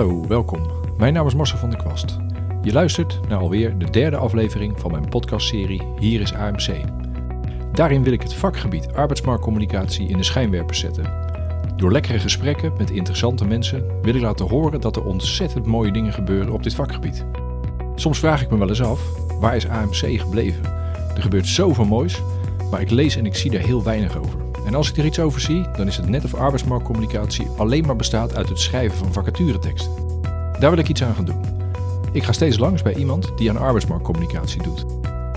Hallo, welkom. Mijn naam is Marcel van der Kwast. Je luistert naar alweer de derde aflevering van mijn podcastserie Hier is AMC. Daarin wil ik het vakgebied arbeidsmarktcommunicatie in de schijnwerpers zetten. Door lekkere gesprekken met interessante mensen wil ik laten horen dat er ontzettend mooie dingen gebeuren op dit vakgebied. Soms vraag ik me wel eens af, waar is AMC gebleven? Er gebeurt zoveel moois, maar ik lees en ik zie er heel weinig over. En als ik er iets over zie, dan is het net of arbeidsmarktcommunicatie alleen maar bestaat uit het schrijven van vacatureteksten. Daar wil ik iets aan gaan doen. Ik ga steeds langs bij iemand die aan arbeidsmarktcommunicatie doet.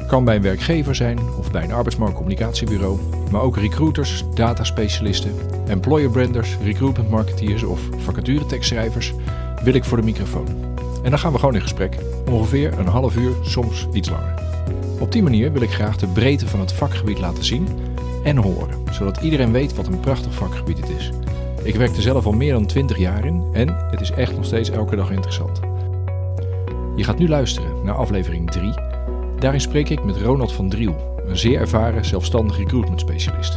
Kan bij een werkgever zijn of bij een arbeidsmarktcommunicatiebureau, maar ook recruiters, dataspecialisten, employer branders, recruitment marketeers of vacaturetekstschrijvers wil ik voor de microfoon. En dan gaan we gewoon in gesprek, ongeveer een half uur, soms iets langer. Op die manier wil ik graag de breedte van het vakgebied laten zien en horen, zodat iedereen weet wat een prachtig vakgebied het is. Ik werk er zelf al meer dan 20 jaar in en het is echt nog steeds elke dag interessant. Je gaat nu luisteren naar aflevering 3. Daarin spreek ik met Ronald van Driel, een zeer ervaren zelfstandig recruitment specialist.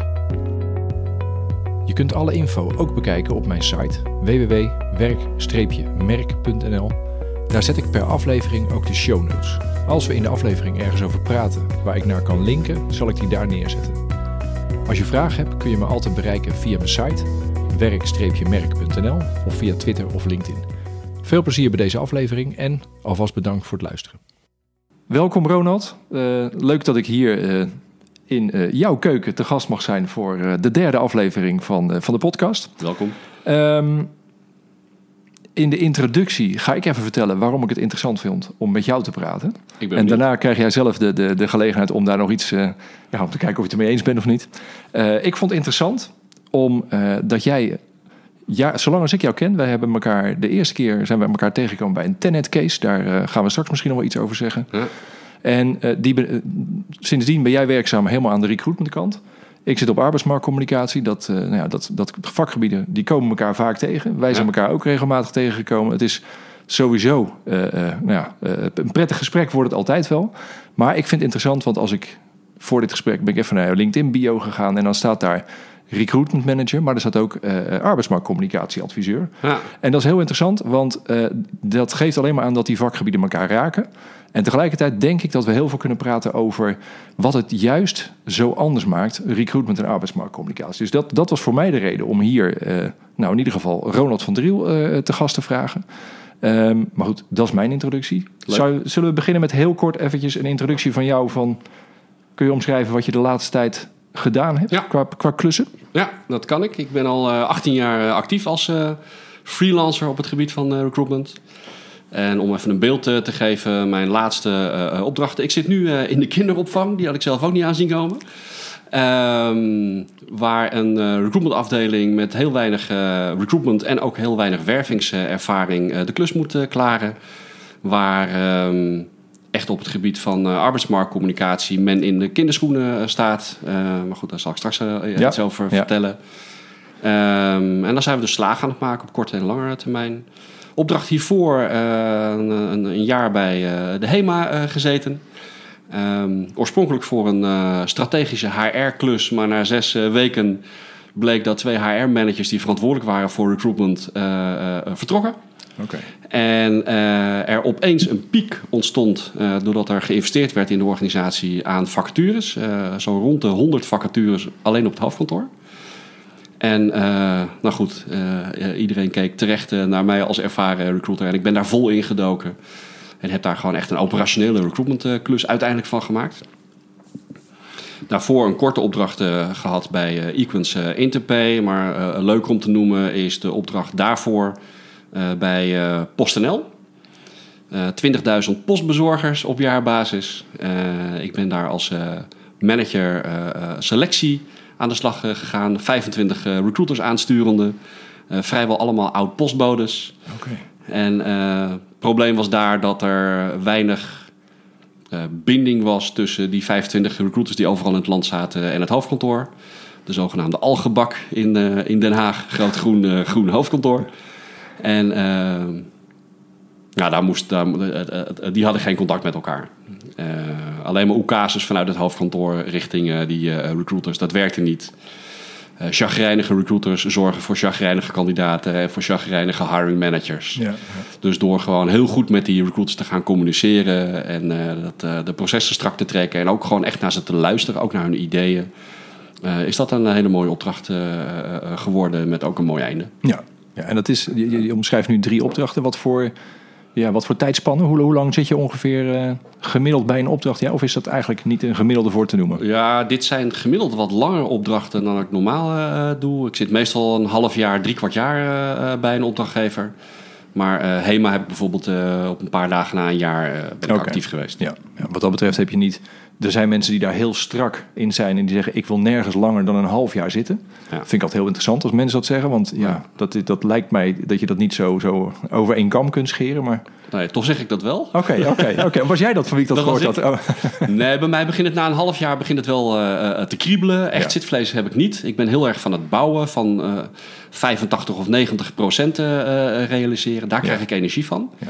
Je kunt alle info ook bekijken op mijn site www.werk-merk.nl. Daar zet ik per aflevering ook de show notes. Als we in de aflevering ergens over praten waar ik naar kan linken, zal ik die daar neerzetten. Als je vragen hebt, kun je me altijd bereiken via mijn site werk-merk.nl of via Twitter of LinkedIn. Veel plezier bij deze aflevering en alvast bedankt voor het luisteren. Welkom Ronald. Uh, leuk dat ik hier uh, in uh, jouw keuken te gast mag zijn voor de derde aflevering van, van de podcast. Welkom. Um, in de introductie ga ik even vertellen waarom ik het interessant vind om met jou te praten. en daarna krijg jij zelf de, de, de gelegenheid om daar nog iets ja, om te kijken of je het ermee eens bent of niet. ik vond het interessant omdat dat jij ja, zolang als ik jou ken, wij hebben elkaar de eerste keer zijn we elkaar tegengekomen bij een Tenet case. Daar uh, gaan we straks misschien nog wel iets over zeggen. En uh, die, uh, sindsdien ben jij werkzaam helemaal aan de recruitment kant. Ik zit op arbeidsmarktcommunicatie. Dat, nou ja, dat, dat vakgebieden die komen elkaar vaak tegen. Wij zijn elkaar ook regelmatig tegengekomen. Het is sowieso nou ja, een prettig gesprek wordt het altijd wel. Maar ik vind het interessant, want als ik voor dit gesprek ben ik even naar LinkedIn bio gegaan en dan staat daar recruitment manager, maar er staat ook uh, arbeidsmarktcommunicatieadviseur. Ja. En dat is heel interessant, want uh, dat geeft alleen maar aan dat die vakgebieden elkaar raken. En tegelijkertijd denk ik dat we heel veel kunnen praten over wat het juist zo anders maakt, recruitment en arbeidsmarktcommunicatie. Dus dat, dat was voor mij de reden om hier, uh, nou in ieder geval, Ronald van Driel te gast te vragen. Um, maar goed, dat is mijn introductie. Zou, zullen we beginnen met heel kort eventjes een introductie van jou? Van, kun je omschrijven wat je de laatste tijd gedaan hebt ja. qua, qua klussen? Ja, dat kan ik. Ik ben al 18 eh, jaar eh, actief als freelancer op het gebied van recruitment. En om even een beeld te geven, mijn laatste opdrachten. Ik zit nu in de kinderopvang, die had ik zelf ook niet aanzien komen. Um, waar een recruitmentafdeling met heel weinig recruitment en ook heel weinig wervingservaring de klus moet klaren. Waar um, echt op het gebied van uh, arbeidsmarktcommunicatie men in de kinderschoenen uh, staat. Uh, maar goed, daar zal ik straks ja. iets over ja. vertellen. Um, en dan zijn we dus slagen aan het maken op korte en langere termijn. Opdracht hiervoor een, een, een, jaar bij de HEMA gezeten. Um, oorspronkelijk voor een strategische HR-klus, maar na zes weken bleek dat twee HR-managers die verantwoordelijk waren voor recruitment vertrokken. Okay. En er opeens een piek ontstond doordat er geïnvesteerd werd in de organisatie aan vacatures. Zo rond de 100 vacatures alleen op het hoofdkantoor. En nou goed, iedereen keek terecht naar mij als ervaren recruiter. En ik ben daar vol in gedoken. En heb daar gewoon echt een operationele recruitment klus uiteindelijk van gemaakt. Daarvoor een korte opdracht gehad bij Equance Interpay. Maar leuk om te noemen is de opdracht daarvoor bij PostNL. Uh, 20.000 postbezorgers op jaarbasis. Ik ben daar als manager selectie aan de slag gegaan. 25 recruiters aansturende. vrijwel allemaal oud-postbodes. Okay. En het probleem was daar dat er weinig binding was tussen die 25 recruiters die overal in het land zaten en het hoofdkantoor. De zogenaamde algebak in, in Den Haag, groot groen, groen hoofdkantoor. En uh, ja, daar moest, daar, die hadden geen contact met elkaar. Uh, alleen maar oekases vanuit het hoofdkantoor richting uh, die recruiters, dat werkte niet. eh chagrijnige recruiters zorgen voor chagrijnige kandidaten en voor chagrijnige hiring managers. Ja, Dus door gewoon heel goed met die recruiters te gaan communiceren en eh, dat, eh, de processen strak te trekken en ook gewoon echt naar ze te luisteren, ook naar hun ideeën, eh, is dat een hele mooie opdracht eh, eh, eh, geworden met ook een mooi einde. ja. ja en dat is, je, je omschrijft nu drie opdrachten. Wat voor, ja, wat voor tijdspannen? Hoe, hoe lang zit je ongeveer eh, gemiddeld bij een opdracht? Ja, of is dat eigenlijk niet een gemiddelde voor te noemen? Ja, dit zijn gemiddeld wat langere opdrachten dan ik normaal eh, doe. Ik zit meestal een half jaar, drie kwart jaar eh, bij een opdrachtgever. Maar HEMA heb ik bijvoorbeeld op een paar dagen na een jaar ben ik Oké. actief geweest. Ja, ja, wat dat betreft heb je niet. Er zijn mensen die daar heel strak in zijn en die zeggen: Ik wil nergens langer dan een half jaar zitten. Ja. Vind ik altijd heel interessant als mensen dat zeggen, want ja, dat, dat lijkt mij dat je dat niet zo, zo over één kam kunt scheren. Maar Nee, toch zeg ik dat wel. oké, oké, oké. Was jij dat van wie ik dat, gehoord had? Oh, Nee, bij mij begint het na een half jaar begint het wel eh, eh, te kriebelen. Echt Ja. zitvlees heb ik niet. Ik ben heel erg van het bouwen van eh 85 of 90 procent eh, eh, realiseren. Daar krijg ik energie van. Ja.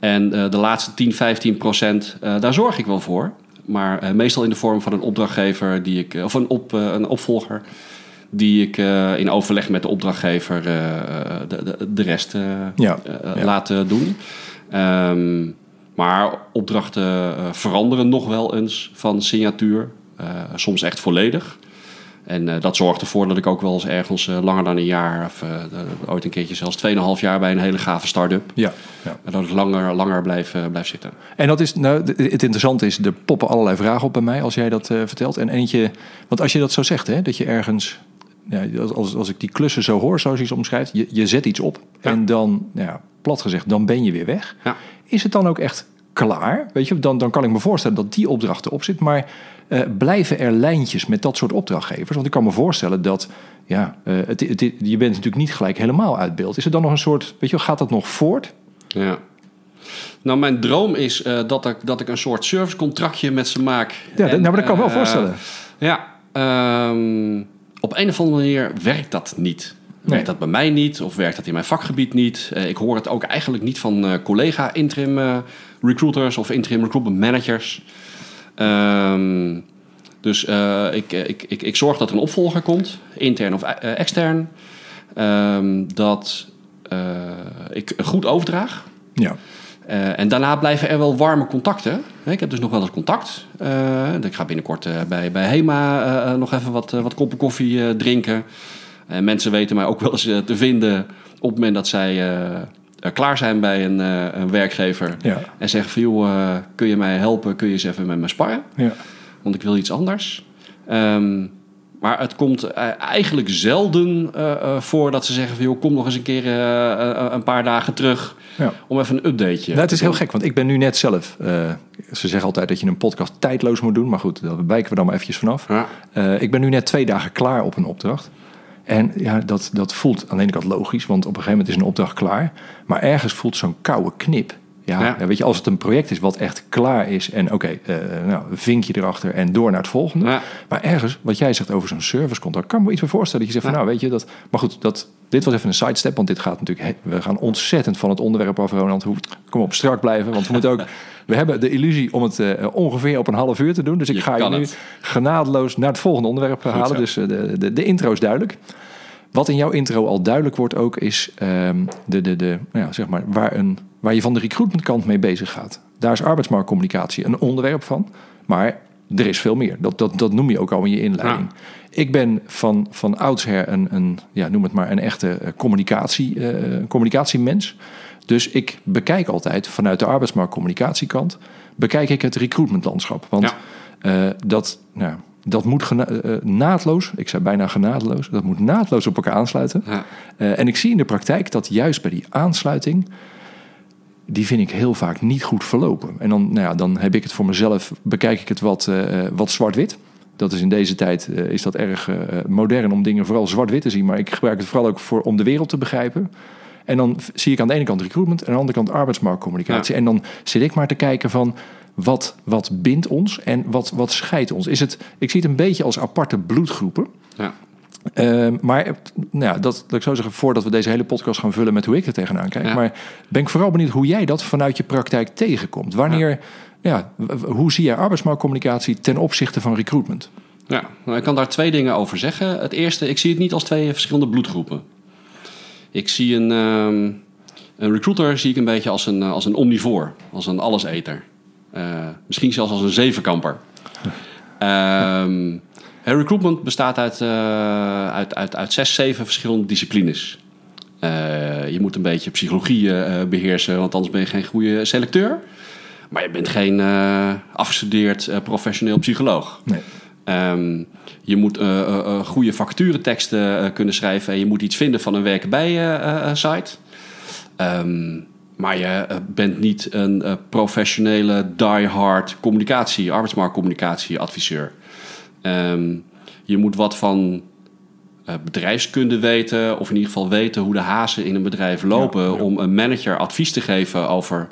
En eh, de laatste 10, 15 procent, eh, daar zorg ik wel voor. Maar eh, meestal in de vorm van een opdrachtgever die ik, eh, of een, op, eh, een opvolger. Die ik in overleg met de opdrachtgever de, de, de rest Ja, ja. laten doen. Ehm, maar opdrachten veranderen nog wel eens van signatuur. Soms echt volledig. En eh, dat zorgt ervoor dat ik ook wel eens ergens eh, langer dan een jaar... of eh, ooit een keertje zelfs 2,5 jaar bij een hele gave start-up... ja, ja. en dat ik langer, langer blijf, blijf zitten. En dat is, nou, het interessante is, er poppen allerlei vragen op bij mij als jij dat vertelt. En eentje, want als je dat zo zegt, hè, dat je ergens, ja, als, als ik die klussen zo hoor, zoals je ze omschrijft, je, je zet iets op Ja. en dan, nou ja, plat gezegd, dan ben je weer weg. Ja. Is het dan ook echt klaar? Weet je, dan, dan kan ik me voorstellen dat die opdracht erop zit. Maar eh, blijven er lijntjes met dat soort opdrachtgevers? Want ik kan me voorstellen dat, ja, eh, het, het, je bent natuurlijk niet gelijk helemaal uit beeld. Is er dan nog een soort, weet je, gaat dat nog voort? Ja. Nou, mijn droom is eh, dat, ik, dat ik een soort servicecontractje met ze maak. Ja, En, nou, maar dat kan ik me wel voorstellen. Ja, ehm, op een of andere manier werkt dat niet. Nee. Werkt dat bij mij niet of werkt dat in mijn vakgebied niet? Ik hoor het ook eigenlijk niet van collega interim recruiters of interim recruitment managers. Ehm, dus eh, ik, ik, ik, ik zorg dat er een opvolger komt, intern of eh, extern. Ehm, dat eh, ik goed overdraag. Ja. Eh, en daarna blijven er wel warme contacten. Ik heb dus nog wel eens contact. Eh, ik ga binnenkort eh, bij, bij HEMA eh, eh, nog even wat, eh, wat koppen koffie eh, drinken. En mensen weten mij ook wel eens eh, te vinden op het moment dat zij eh, eh, klaar zijn bij een, eh, een werkgever. Ja. En zeggen van, joh, eh, kun je mij helpen? Kun je eens even met me sparren? Ja. Want ik wil iets anders. Ehm, maar het komt eh, eigenlijk zelden eh, eh, voor dat ze zeggen van... joh, kom nog eens een keer eh, eh, een paar dagen terug Ja. om even een updateje Nou, het is heel gek, want ik ben nu net zelf. eh, ze zeggen altijd dat je een podcast tijdloos moet doen. Maar goed, daar wijken we dan maar eventjes vanaf. Ja. Eh, ik ben nu net twee dagen klaar op een opdracht. En ja, dat, dat voelt aan de ene kant logisch, want op een gegeven moment is een opdracht klaar. Maar ergens voelt zo'n koude knip. Ja, weet je, als het een project is wat echt klaar is en oké, eh, nou, vinkje erachter en door naar het volgende. Ja. Maar ergens, wat jij zegt over zo'n servicecontract, kan ik me iets meer voorstellen. Dat je zegt van, nou weet je, dat, maar goed, dat, dit was even een sidestep, want dit gaat natuurlijk, we gaan ontzettend van het onderwerp af, Ronald. Hoe, kom op, strak blijven, want we moeten ook, we hebben de illusie om het eh, ongeveer op een half uur te doen. Dus ik Je ga je nu het. genadeloos naar het volgende onderwerp Goed halen. zo. Dus eh, de, de, de intro is duidelijk. Wat in jouw intro al duidelijk wordt ook, is ehm, de, de, de, nou ja, zeg maar, waar, een, waar je van de recruitmentkant mee bezig gaat. Daar is arbeidsmarktcommunicatie een onderwerp van. Maar er is veel meer. Dat, dat, dat noem je ook al in je inleiding. Ik ben van, van oudsher een, een, ja, noem het maar, een echte eh, communicatie, eh, communicatiemens. Dus ik bekijk altijd vanuit de arbeidsmarktcommunicatiekant... bekijk ik het recruitmentlandschap. Want Ja. eh, dat, nou, dat moet gena- eh, eh, naadloos, ik zei bijna genadeloos... dat moet naadloos op elkaar aansluiten. Ja. Eh, en ik zie in de praktijk dat juist bij die aansluiting... die vind ik heel vaak niet goed verlopen. En dan, nou ja, dan heb ik het voor mezelf, bekijk ik het wat, wat zwart-wit. Dat is in deze tijd is dat erg modern om dingen vooral zwart-wit te zien. Maar ik gebruik het vooral ook voor, om de wereld te begrijpen. En dan zie ik aan de ene kant recruitment en aan de andere kant arbeidsmarktcommunicatie. En dan zit ik maar te kijken van wat, wat bindt ons en wat, wat scheidt ons. Is het, ik zie het een beetje als aparte bloedgroepen. Ja. Ehm, maar eh, nou ja, dat, dat ik zo zeggen, voordat we deze hele podcast gaan vullen met hoe ik er tegenaan kijk. Ja. Maar ben ik vooral benieuwd hoe jij dat vanuit je praktijk tegenkomt. Wanneer, ja. hoe zie jij arbeidsmarktcommunicatie ten opzichte van recruitment? Ja, nou, ik kan daar twee dingen over zeggen. Het eerste, ik zie het niet als twee verschillende bloedgroepen. Ik zie een, ehm, een recruiter zie ik een beetje als een, als een omnivoor, als een alleseter. Uh, misschien zelfs als een zevenkamper. um, recruitment bestaat uit, uh, uit, uit, uit zes, zeven verschillende disciplines. Uh, je moet een beetje psychologie beheersen, want anders ben je geen goede selecteur. Maar je bent geen afgestudeerd professioneel psycholoog. Nee. Um, je moet goede vacatureteksten kunnen schrijven en je moet iets vinden van een werken bij site. Um, maar je eh, bent niet een uh, professionele die-hard communicatie, arbeidsmarktcommunicatie adviseur. Um, je moet wat van uh, bedrijfskunde weten, of in ieder geval weten hoe de hazen in een bedrijf lopen, om een manager advies te geven over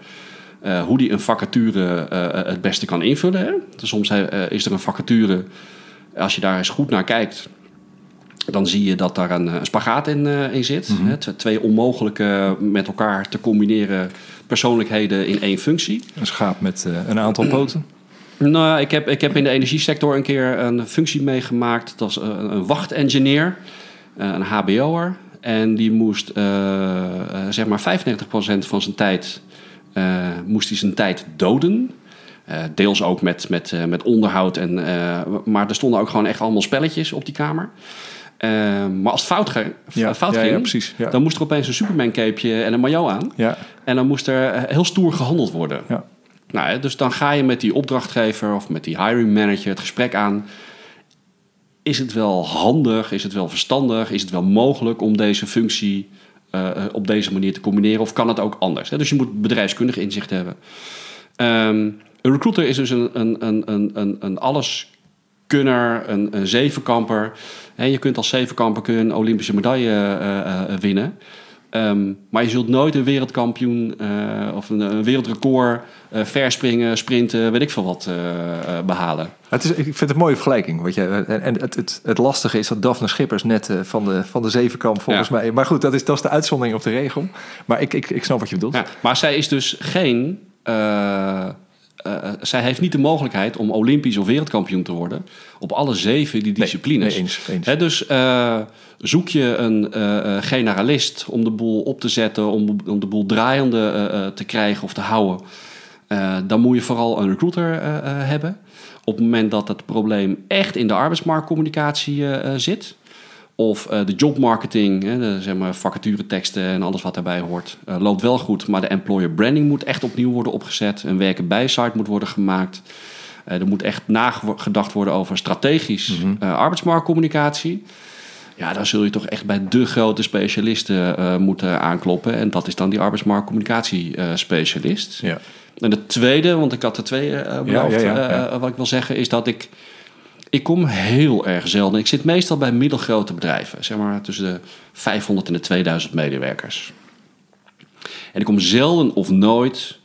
uh, hoe die een vacature het beste kan invullen. Hè? Dus soms is er een vacature, als je daar eens goed naar kijkt, dan zie je dat daar een, spagaat in, uh, in zit. Mm -hmm. Twee onmogelijke met elkaar te combineren persoonlijkheden in één functie. Een schaap met uh, een aantal poten? Nou, ik heb, ik heb in de energiesector een keer een functie meegemaakt. Dat was een, een wachtengineer, een HBO'er. En die moest zeg maar 95% van zijn tijd, moest hij zijn tijd doden. Uh, deels ook met, met, uh, met onderhoud. En, uh, maar er stonden ook gewoon echt allemaal spelletjes op die kamer. Ehm, maar als het fout, ging, ja, fout ging, ja, precies, dan moest er opeens een Superman-capeje en een maillot aan. En dan moest er eh, heel stoer gehandeld worden. Nou, dus dan ga je met die opdrachtgever of met die hiring manager het gesprek aan. Is het wel handig? Is het wel verstandig? Is het wel mogelijk om deze functie uh, op deze manier te combineren? Of kan het ook anders? Dus je moet bedrijfskundig inzicht hebben. Um, een recruiter is dus een, een, een, een, een alleskunner, een, een zevenkamper je kunt als zevenkamper kun een Olympische medaille uh, uh, winnen. Um, maar je zult nooit een wereldkampioen uh, of een, een wereldrecord, uh, verspringen, sprinten, weet ik veel wat, uh, behalen. Het is, ik vind het een mooie vergelijking. Weet je. En, en het, het, het, lastige is dat Daphne Schippers net van, de, van de zevenkamp volgens ja. mij. Maar goed, dat is, dat is de uitzondering op de regel. Maar ik, ik, ik snap wat je bedoelt. Ja, maar zij is dus geen uh, zij heeft niet de mogelijkheid om Olympisch of wereldkampioen te worden op alle zeven die disciplines. Nee, eens, eens. dus uh, zoek je een uh, generalist om de boel op te zetten, om, om de boel draaiende te krijgen of te houden, dan moet je vooral een recruiter hebben. Op het moment dat het probleem echt in de arbeidsmarktcommunicatie zit, of uh, de jobmarketing, hè, de, zeg maar, vacatureteksten en alles wat daarbij hoort, uh, loopt wel goed. Maar de employer branding moet echt opnieuw worden opgezet. Een werken bij site moet worden gemaakt. Uh, er moet echt nagedacht worden over strategisch mm -hmm. arbeidsmarktcommunicatie. Ja, dan zul je toch echt bij de grote specialisten moeten aankloppen. En dat is dan die arbeidsmarktcommunicatie-specialist. Ja. En de tweede, want ik had er twee beloofd, ja, ja, wat ik wil zeggen, is dat ik ik kom heel erg zelden. Ik zit meestal bij middelgrote bedrijven, zeg maar tussen de 500 en de 2000 medewerkers. En ik kom zelden of nooit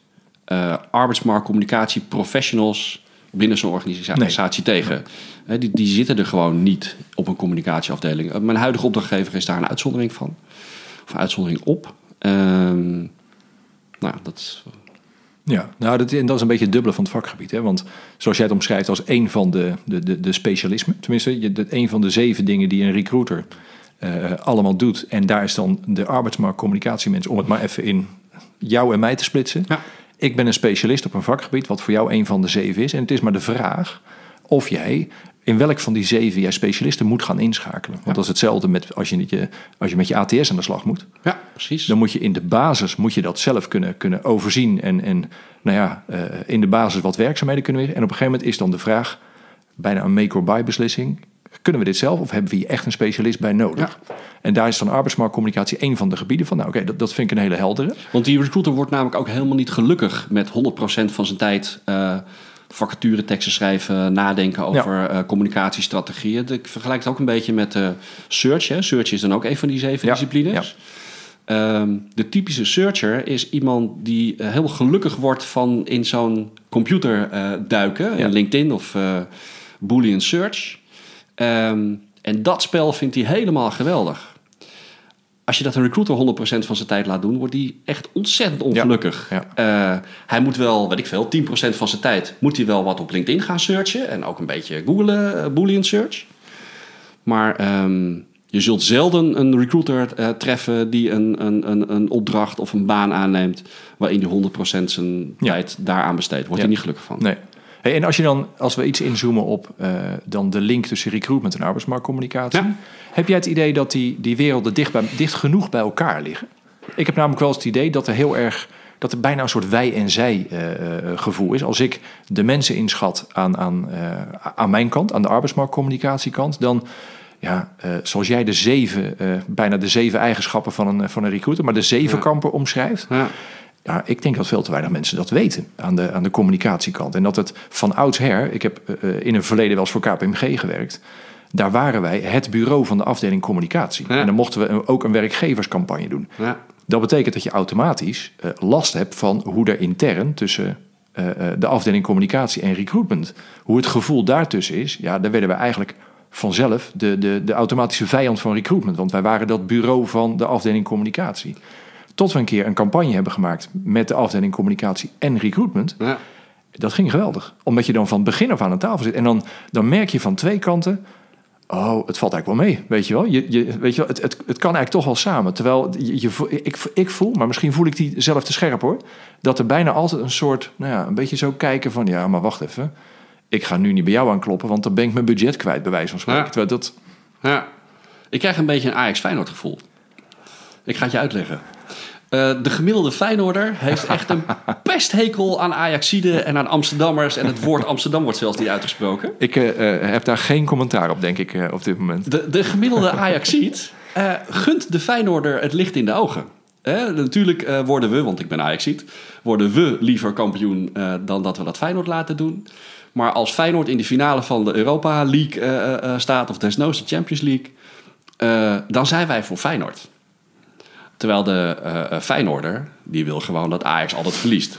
uh, arbeidsmarktcommunicatie professionals binnen zo'n organisatie nee. tegen. die, die zitten er gewoon niet op een communicatieafdeling. Eh, mijn huidige opdrachtgever is daar een uitzondering van. Of een uitzondering op. Um, nou, dat ja, nou, dat, en dat is een beetje het dubbele van het vakgebied. Hè? Want zoals jij het omschrijft als een van de, de, de, de specialismen, tenminste, je, de, een van de zeven dingen die een recruiter uh, allemaal doet. En daar is dan de arbeidsmarktcommunicatiemens, om het maar even in jou en mij te splitsen. Ja. Ik ben een specialist op een vakgebied, wat voor jou een van de zeven is. En het is maar de vraag of jij in welk van die zeven jij specialisten moet gaan inschakelen. Want dat is hetzelfde met als je, je, als je met je ATS aan de slag moet. Ja, precies. Dan moet je in de basis moet je dat zelf kunnen, kunnen overzien en, en nou ja, uh, in de basis wat werkzaamheden kunnen weer. En op een gegeven moment is dan de vraag, bijna een make-or-buy beslissing. Kunnen we dit zelf of hebben we hier echt een specialist bij nodig? Ja. En daar is dan arbeidsmarktcommunicatie een van de gebieden van. Nou, oké, dat, dat vind ik een hele heldere. Want die recruiter wordt namelijk ook helemaal niet gelukkig met 100% van zijn tijd. Uh, vacatureteksten schrijven, nadenken over ja. uh, communicatiestrategieën. Ik vergelijk het ook een beetje met uh, search. Hè. Search is dan ook een van die zeven ja. disciplines. Ja. Um, de typische searcher is iemand die uh, heel gelukkig wordt van in zo'n computer duiken, in LinkedIn of Boolean Search. Um, en dat spel vindt hij helemaal geweldig. Als je dat een recruiter 100% van zijn tijd laat doen, wordt hij echt ontzettend ongelukkig. Ja, Eh, hij moet wel, weet ik veel, 10% van zijn tijd moet hij wel wat op LinkedIn gaan searchen. En ook een beetje googlen, eh, Boolean search. Maar ehm, je zult zelden een recruiter eh, treffen die een, een, een, een opdracht of een baan aanneemt waarin die 100% zijn Ja. tijd daaraan besteedt. Wordt hij niet gelukkig van. Nee. Hey, en als je dan, als we iets inzoomen op eh, dan de link tussen recruitment en arbeidsmarktcommunicatie, Ja. heb jij het idee dat die, die werelden dicht, bij, dicht genoeg bij elkaar liggen? Ik heb namelijk wel eens het idee dat er heel erg, dat er bijna een soort wij en zij eh, eh, gevoel is. Als ik de mensen inschat aan, aan, aan mijn kant, aan de arbeidsmarktcommunicatiekant, dan ja, zoals jij de zeven, bijna de zeven eigenschappen van een, van een recruiter, maar de zevenkamper omschrijft, Ja. Ja, ik denk dat veel te weinig mensen dat weten aan de, aan de communicatiekant. En dat het van oudsher, ik heb eh, in een verleden wel eens voor KPMG gewerkt. Daar waren wij het bureau van de afdeling communicatie. Ja. En dan mochten we ook een werkgeverscampagne doen. Ja. Dat betekent dat je automatisch eh, last hebt van hoe er intern tussen eh, eh, de afdeling communicatie en recruitment, hoe het gevoel daartussen is. Ja, daar werden we eigenlijk vanzelf de, de, de automatische vijand van recruitment. Want wij waren dat bureau van de afdeling communicatie. Tot we een keer een campagne hebben gemaakt met de afdeling communicatie en recruitment. Ja. Dat ging geweldig. Omdat je dan van begin af aan aan tafel zit. En dan, dan merk je van twee kanten. Oh, het valt eigenlijk wel mee. Weet je wel? Je, je, weet je wel het, het, het kan eigenlijk toch wel samen. Terwijl je, je, ik, ik voel, maar misschien voel ik die zelf te scherp hoor. Dat er bijna altijd een soort, nou ja, een beetje zo kijken van. Ja, maar wacht even. Ik ga nu niet bij jou aankloppen, want dan ben ik mijn budget kwijt, bij wijze van spreken. Ja. Terwijl dat, Ja. Ik krijg een beetje een Ajax Feyenoord gevoel. Ik ga het je uitleggen. Eh, de gemiddelde Feyenoorder heeft echt een pesthekel aan Ajaxide en aan Amsterdammers. En het woord Amsterdam wordt zelfs niet uitgesproken. ik eh, eh, heb daar geen commentaar op, denk ik, op dit moment. De, de gemiddelde Ajaxiet gunt de Feyenoorder het licht in de ogen. Natuurlijk eh, worden we, want ik ben Ajaxiet, worden we liever kampioen eh, dan dat we dat Feyenoord laten doen. Maar als Feyenoord in de finale van de Europa League staat, of desnoods de Champions League, dan zijn wij voor Feyenoord. Terwijl de eh, Feyenoorder, die wil gewoon dat Ajax altijd verliest.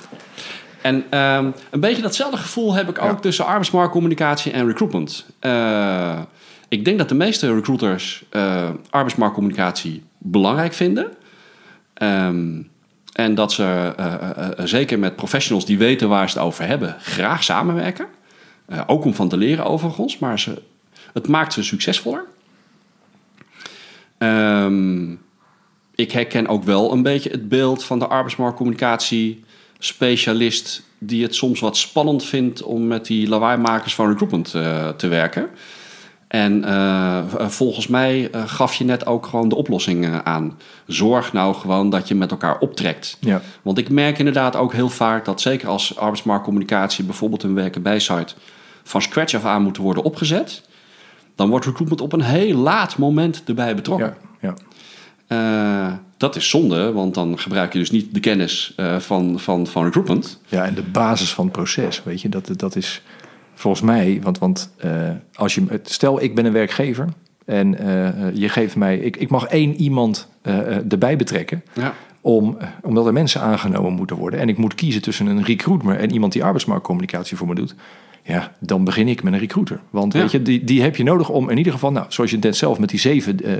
En ehm, een beetje datzelfde gevoel heb ik ook Ja. tussen arbeidsmarktcommunicatie en recruitment. Eh, ik denk dat de meeste recruiters arbeidsmarktcommunicatie belangrijk vinden. Ehm, en dat ze, zeker met professionals die weten waar ze het over hebben, graag samenwerken. Ook om van te leren overigens, maar ze, het maakt ze succesvoller. Ehm, ik herken ook wel een beetje het beeld van de arbeidsmarktcommunicatie specialist die het soms wat spannend vindt om met die lawaaimakers van recruitment eh, te werken. En eh, v- volgens mij eh, gaf je net ook gewoon de oplossing eh, aan. Zorg nou gewoon dat je met elkaar optrekt. Ja. Want ik merk inderdaad ook heel vaak dat zeker als arbeidsmarktcommunicatie bijvoorbeeld een werken bij site van scratch af aan moet worden opgezet, dan wordt recruitment op een heel laat moment erbij betrokken. Ja, ja. Eh, dat is zonde, want dan gebruik je dus niet de kennis eh, van, van, van recruitment. Ja, en de basis van het proces, weet je, dat, dat is volgens mij, want, want eh, als je, stel ik ben een werkgever en je geeft mij, ik, ik mag één iemand erbij betrekken, Ja. om, omdat er mensen aangenomen moeten worden en ik moet kiezen tussen een recruiter en iemand die arbeidsmarktcommunicatie voor me doet. Ja, dan begin ik met een recruiter. Want Ja. weet je, die, die heb je nodig om in ieder geval, nou, zoals je het net zelf met die zeven eh,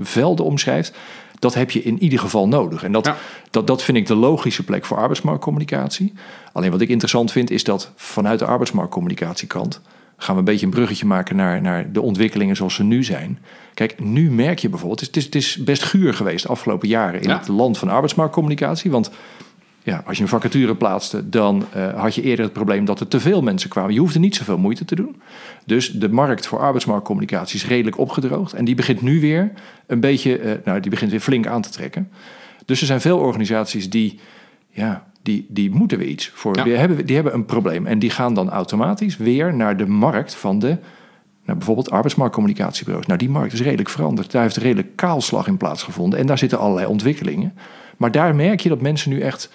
velden omschrijft, dat heb je in ieder geval nodig. En dat, Ja. dat, dat vind ik de logische plek voor arbeidsmarktcommunicatie. Alleen wat ik interessant vind, is dat vanuit de arbeidsmarktcommunicatiekant gaan we een beetje een bruggetje maken naar, naar de ontwikkelingen zoals ze nu zijn. Kijk, nu merk je bijvoorbeeld, het is, het is best guur geweest de afgelopen jaren in Ja. het land van arbeidsmarktcommunicatie. Want ja, als je een vacature plaatste, dan eh, had je eerder het probleem dat er te veel mensen kwamen. Je hoefde niet zoveel moeite te doen. Dus de markt voor arbeidsmarktcommunicatie is redelijk opgedroogd. En die begint nu weer een beetje, eh, nou, die begint weer flink aan te trekken. Dus er zijn veel organisaties die, ja, die, die moeten weer iets voor. Ja. Die, hebben, die hebben een probleem. En die gaan dan automatisch weer naar de markt van de, nou, bijvoorbeeld arbeidsmarktcommunicatiebureaus. Nou, die markt is redelijk veranderd. Daar heeft redelijk kaalslag in plaatsgevonden. En daar zitten allerlei ontwikkelingen. Maar daar merk je dat mensen nu echt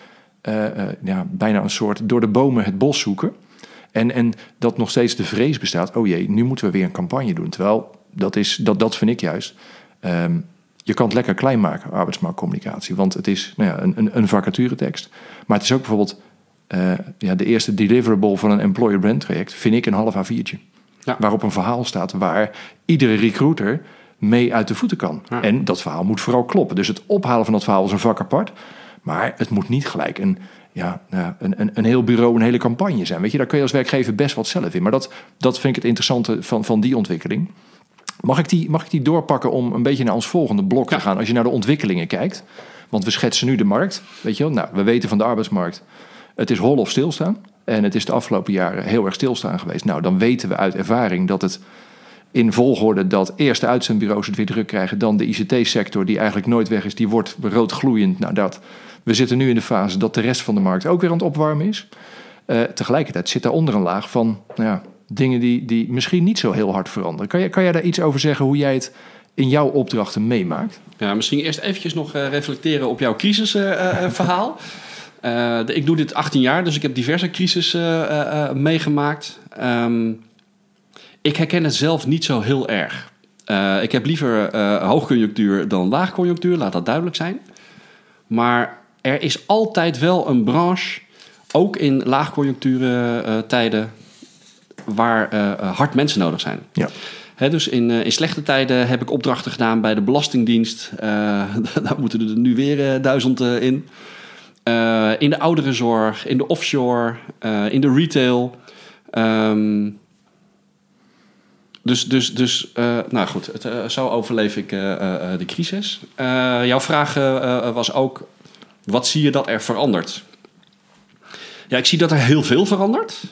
ja, bijna een soort door de bomen het bos zoeken. En, en dat nog steeds de vrees bestaat, oh jee, nu moeten we weer een campagne doen. Terwijl, dat, is, dat, dat vind ik juist. ehm, je kan het lekker klein maken, arbeidsmarktcommunicatie. Want het is nou ja, een, een, een vacaturetekst. Maar het is ook bijvoorbeeld eh, ja, de eerste deliverable van een employer brand traject, vind ik een half A4'tje. Ja. Waarop een verhaal staat waar iedere recruiter mee uit de voeten kan. Ja. En dat verhaal moet vooral kloppen. Dus het ophalen van dat verhaal is een vak apart. Maar het moet niet gelijk een, ja, nou een, een, een heel bureau, een hele campagne zijn. Weet je, daar kun je als werkgever best wat zelf in. Maar dat, dat vind ik het interessante van, van die ontwikkeling. Mag ik, die, mag ik die doorpakken om een beetje naar ons volgende blok Ja. te gaan? Als je naar de ontwikkelingen kijkt. Want we schetsen nu de markt. Weet je wel? Nou, we weten van de arbeidsmarkt. Het is hol of stilstaan. En het is de afgelopen jaren heel erg stilstaan geweest. Nou, dan weten we uit ervaring dat het in volgorde dat eerst de uitzendbureaus het weer druk krijgen, dan de ICT-sector die eigenlijk nooit weg is, die wordt rood gloeiend. Nou, dat, we zitten nu in de fase dat de rest van de markt ook weer aan het opwarmen is. Eh, tegelijkertijd zit daaronder een laag van nou ja, dingen die, die misschien niet zo heel hard veranderen. Kan, je, kan jij daar iets over zeggen hoe jij het in jouw opdrachten meemaakt? Ja, misschien eerst eventjes nog eh, reflecteren op jouw crisisverhaal. Eh, ik doe dit 18 jaar, dus ik heb diverse crisis meegemaakt. Ehm, ik herken het zelf niet zo heel erg. Eh, ik heb liever eh, hoogconjunctuur dan laagconjunctuur, laat dat duidelijk zijn. Maar er is altijd wel een branche, ook in laagconjuncturen eh, tijden, waar hard mensen nodig zijn. Ja. Hè, dus in, in slechte tijden heb ik opdrachten gedaan bij de Belastingdienst. Daar moeten er nu weer duizend in. In de ouderenzorg, in de offshore, in de retail. Ehm, dus, dus, dus eh, nou goed, het, eh, zo overleef ik eh, de crisis. Jouw vraag was ook, wat zie je dat er verandert? Ja, ik zie dat er heel veel verandert.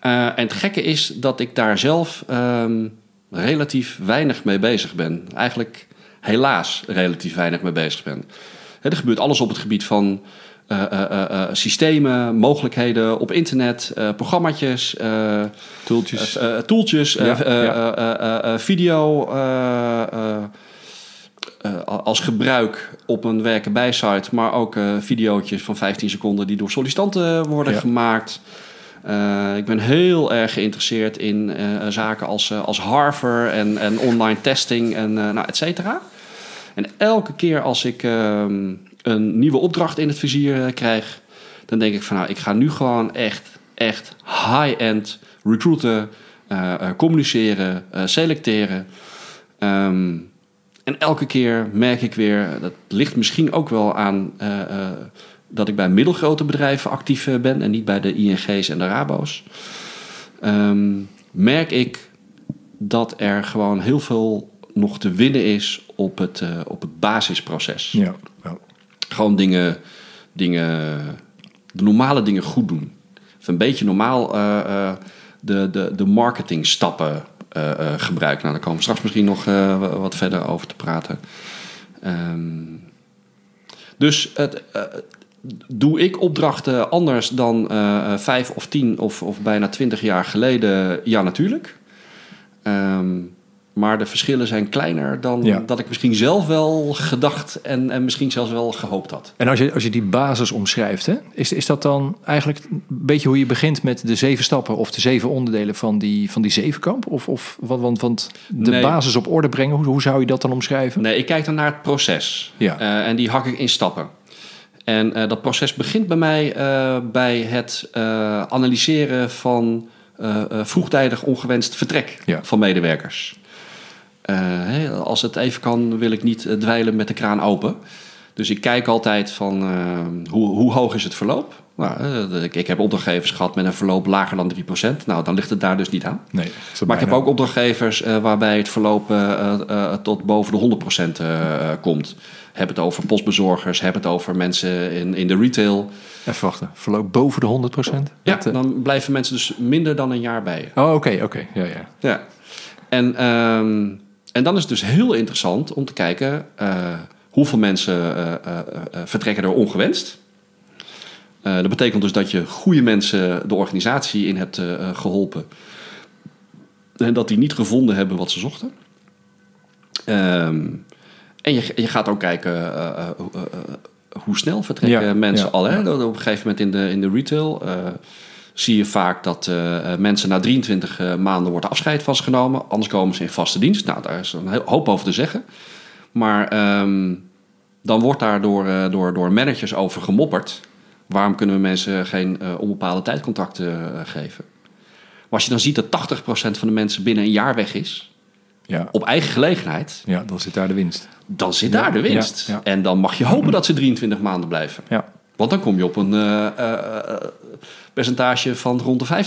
En het gekke is dat ik daar zelf ehm, relatief weinig mee bezig ben. Eigenlijk helaas relatief weinig mee bezig ben. Er gebeurt alles op het gebied van eh, systemen, mogelijkheden op internet, programmaatjes, Toeltjes. toeltjes, Ja, ja. video als gebruik op een werken bij site, maar ook videootjes van 15 seconden die door sollicitanten worden Ja. gemaakt. Ik ben heel erg geïnteresseerd in zaken als, als Harvard en, en online testing en uh, nou, et cetera. En elke keer als ik ehm, een nieuwe opdracht in het vizier eh, krijg, dan denk ik van nou, ik ga nu gewoon echt, echt high-end recruiten, eh, eh, communiceren, selecteren. Ehm, en elke keer merk ik weer, dat ligt misschien ook wel aan dat ik bij middelgrote bedrijven actief ben en niet bij de ING's en de Rabo's. Ehm, merk ik dat er gewoon heel veel nog te winnen is op het, op het basisproces. ja. ja. Gewoon dingen, dingen, de normale dingen goed doen. Of een beetje normaal eh, eh, de, de, de marketingstappen eh, gebruiken. Nou, daar komen we straks misschien nog wat verder over te praten. Ehm, dus het, doe ik opdrachten anders dan vijf of tien of, of bijna twintig jaar geleden? Ja, natuurlijk. Ehm, maar de verschillen zijn kleiner dan Ja. dat ik misschien zelf wel gedacht en, en misschien zelfs wel gehoopt had. En als je, als je die basis omschrijft, hè, is, is dat dan eigenlijk een beetje hoe je begint met de zeven stappen of de zeven onderdelen van die, van die zevenkamp? Of, of want, want, want de Nee. basis op orde brengen, hoe, hoe zou je dat dan omschrijven? Nee, ik kijk dan naar het proces. Ja. Eh, en die hak ik in stappen. En eh, dat proces begint bij mij eh, bij het analyseren van vroegtijdig ongewenst vertrek Ja. van medewerkers. Eh, als het even kan, wil ik niet eh, dweilen met de kraan open. Dus ik kijk altijd van eh, hoe, hoe hoog is het verloop. Nou, ik, heb opdrachtgevers gehad met een verloop lager dan 3%. Nou, dan ligt het daar dus niet aan. Nee, Maar ik heb ook opdrachtgevers waarbij het verloop tot boven de 100% eh, eh, komt. Heb het over postbezorgers, heb het over mensen in, in de retail. Even wachten, verloop boven de 100 procent? Ja, dan blijven mensen dus minder dan een jaar bij je. Oh, oké, oké. Ja, ja. Ja. En, ehm, en dan is het dus heel interessant om te kijken eh, hoeveel mensen eh, eh, vertrekken er ongewenst. Dat betekent dus dat je goede mensen de organisatie in hebt eh, eh, geholpen. En dat die niet gevonden hebben wat ze zochten. Ehm, en je, je gaat ook kijken hoe- hoe snel vertrekken Ja, mensen ja, al. Hè? ja. Op een gegeven moment in de, in de retail zie je vaak dat eh, eh, mensen na 23 eh, maanden wordt afscheid van ze genomen. Anders komen ze in vaste dienst. Nou, daar is een hoop over te zeggen. Maar ehm, dan wordt daar door, door, door managers over gemopperd. Waarom kunnen we mensen geen onbepaalde tijdcontracten geven? Maar als je dan ziet dat 80% van de mensen binnen een jaar weg is... Ja. op eigen gelegenheid, Ja, dan zit daar de winst. dan zit Ja, daar de winst. ja. En dan mag je hopen dat ze 23 maanden blijven. Ja. Want dan kom je op een percentage van rond de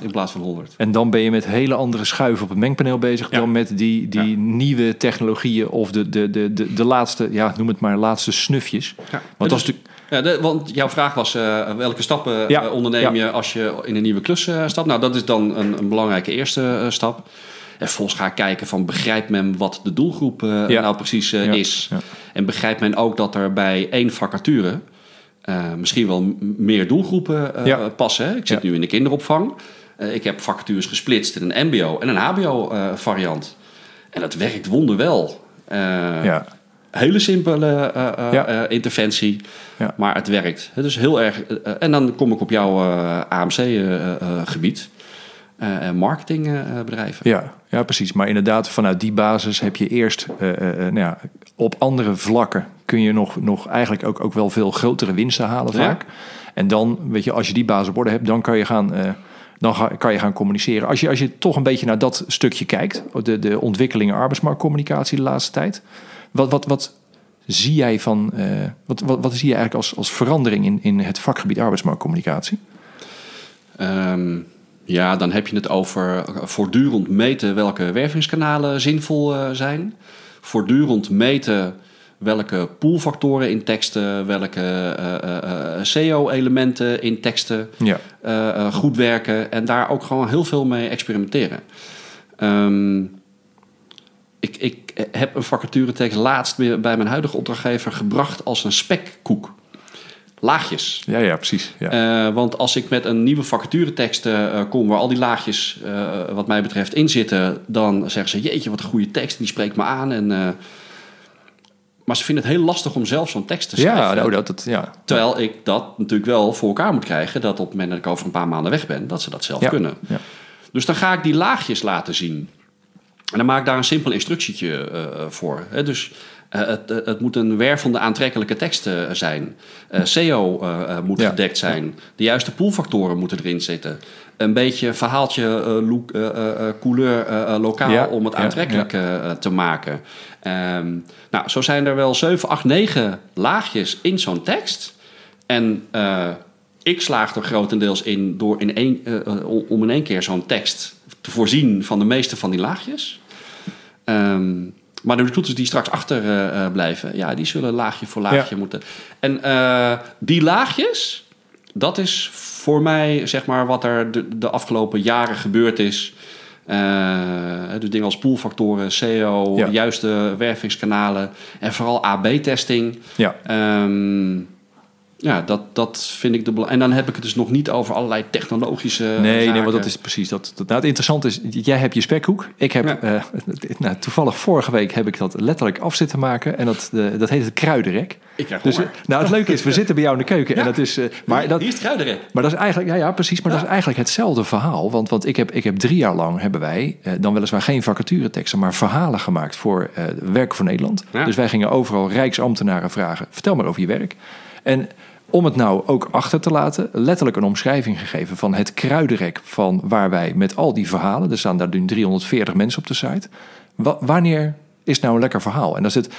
50% in plaats van 100. En dan ben je met hele andere schuiven op het mengpaneel bezig Ja. dan met die, die Ja. nieuwe technologieën of de, de, de, de, de laatste, ja, noem het maar, laatste snufjes. Want is Dus- natuurlijk. Ja, de, want jouw vraag was eh, welke stappen eh, onderneem je als je in een nieuwe klus eh, stapt? Nou, dat is dan een, een belangrijke eerste stap. En vervolgens ga ik kijken van begrijpt men wat de doelgroep nou precies is. En begrijpt men ook dat er bij één vacature eh, misschien wel meer doelgroepen Ja. passen. Ik zit Ja. nu in de kinderopvang. Eh, ik heb vacatures gesplitst in een mbo en een hbo eh, variant. En dat werkt wonderwel. Ja, Hele simpele Ja. interventie, Ja. maar het werkt. Het is heel erg. en dan kom ik op jouw AMC-gebied en marketingbedrijven. ja, ja, precies. Maar inderdaad, vanuit die basis heb je eerst eh, eh, eh, nou ja, op andere vlakken kun je nog, nog eigenlijk ook, ook wel veel grotere winsten halen Ja. vaak. En dan, weet je, als je die basis op orde hebt, dan kan je gaan. dan ga, kan je gaan communiceren. Als je, als je toch een beetje naar dat stukje kijkt, de, de ontwikkelingen arbeidsmarktcommunicatie de laatste tijd. Wat, wat, wat zie jij van, wat, wat, wat zie je eigenlijk als, als verandering in, in het vakgebied arbeidsmarktcommunicatie? Ehm, ja, dan heb je het over voortdurend meten welke wervingskanalen zinvol eh, zijn. Voortdurend meten welke poolfactoren in teksten, welke eh, eh, eh, SEO-elementen in teksten Ja, eh, eh, goed werken. En daar ook gewoon heel veel mee experimenteren. Ehm, ik, ik heb een vacaturetekst laatst bij mijn huidige opdrachtgever gebracht als een spekkoek. Laagjes. ja, ja precies. Ja. Eh, want als ik met een nieuwe vacaturetekst eh, kom waar al die laagjes, eh, wat mij betreft, in zitten, dan zeggen ze: Jeetje, wat een goede tekst, die spreekt me aan. En, maar ze vinden het heel lastig om zelf zo'n tekst te schrijven. ja, nou, dat, dat, ja. Terwijl ik dat natuurlijk wel voor elkaar moet krijgen, dat op het moment dat ik over een paar maanden weg ben, dat ze dat zelf Ja, kunnen. ja. Dus dan ga ik die laagjes laten zien. En dan maak ik daar een simpel instructietje voor. Hè? Dus eh, het, het- moet een wervende, aantrekkelijke tekst eh, zijn. Eh, SEO eh, eh, moet Ja. gedekt zijn. De juiste poolfactoren moeten erin zitten. Een beetje verhaaltje, eh, look, eh, eh, eh, couleur eh, eh, lokaal Ja, om het aantrekkelijk eh, te maken. Ehm, nou, zo zijn er wel 7, 8, 9 laagjes in zo'n tekst. En eh, ik slaag er grotendeels in door in één, eh, eh, om in één keer zo'n tekst te voorzien van de meeste van die laagjes. Ehm, maar de recruiters die straks achter eh, eh, blijven, ja, die zullen laagje voor laagje moeten. En eh, die laagjes, dat is voor mij zeg maar wat er de, de afgelopen jaren gebeurd is. Eh, dus dingen als poolfactoren, SEO, Ja. juiste wervingskanalen en vooral AB-testing. ja. Ehm, ja, dat, dat vind ik de bela- En dan heb ik het dus nog niet over allerlei technologische. Nee, nee, want dat is precies dat. dat nou, het interessante is, jij hebt je spekhoek. Ik heb, Ja. eh, nou, toevallig vorige week heb ik dat letterlijk af zitten maken. En dat, eh, dat heet het kruidenrek. Ik krijg Dus, honger. nou, het leuke is, we zitten bij jou in de keuken. En dat is, eh, maar dat, Hier is het kruidenrek. Maar dat is eigenlijk, ja, ja precies, maar Ja. dat is eigenlijk hetzelfde verhaal. Want, want ik, heb, ik heb drie jaar lang hebben wij eh, dan weliswaar geen vacatureteksten, maar verhalen gemaakt voor eh Werk voor Nederland. Dus wij gingen overal rijksambtenaren vragen: vertel maar over je werk. En om het nou ook achter te laten, letterlijk een omschrijving gegeven van het kruidenrek van waar wij met al die verhalen, er staan daar nu 340 mensen op de site. Wa- wanneer is nou een lekker verhaal? En dat is het.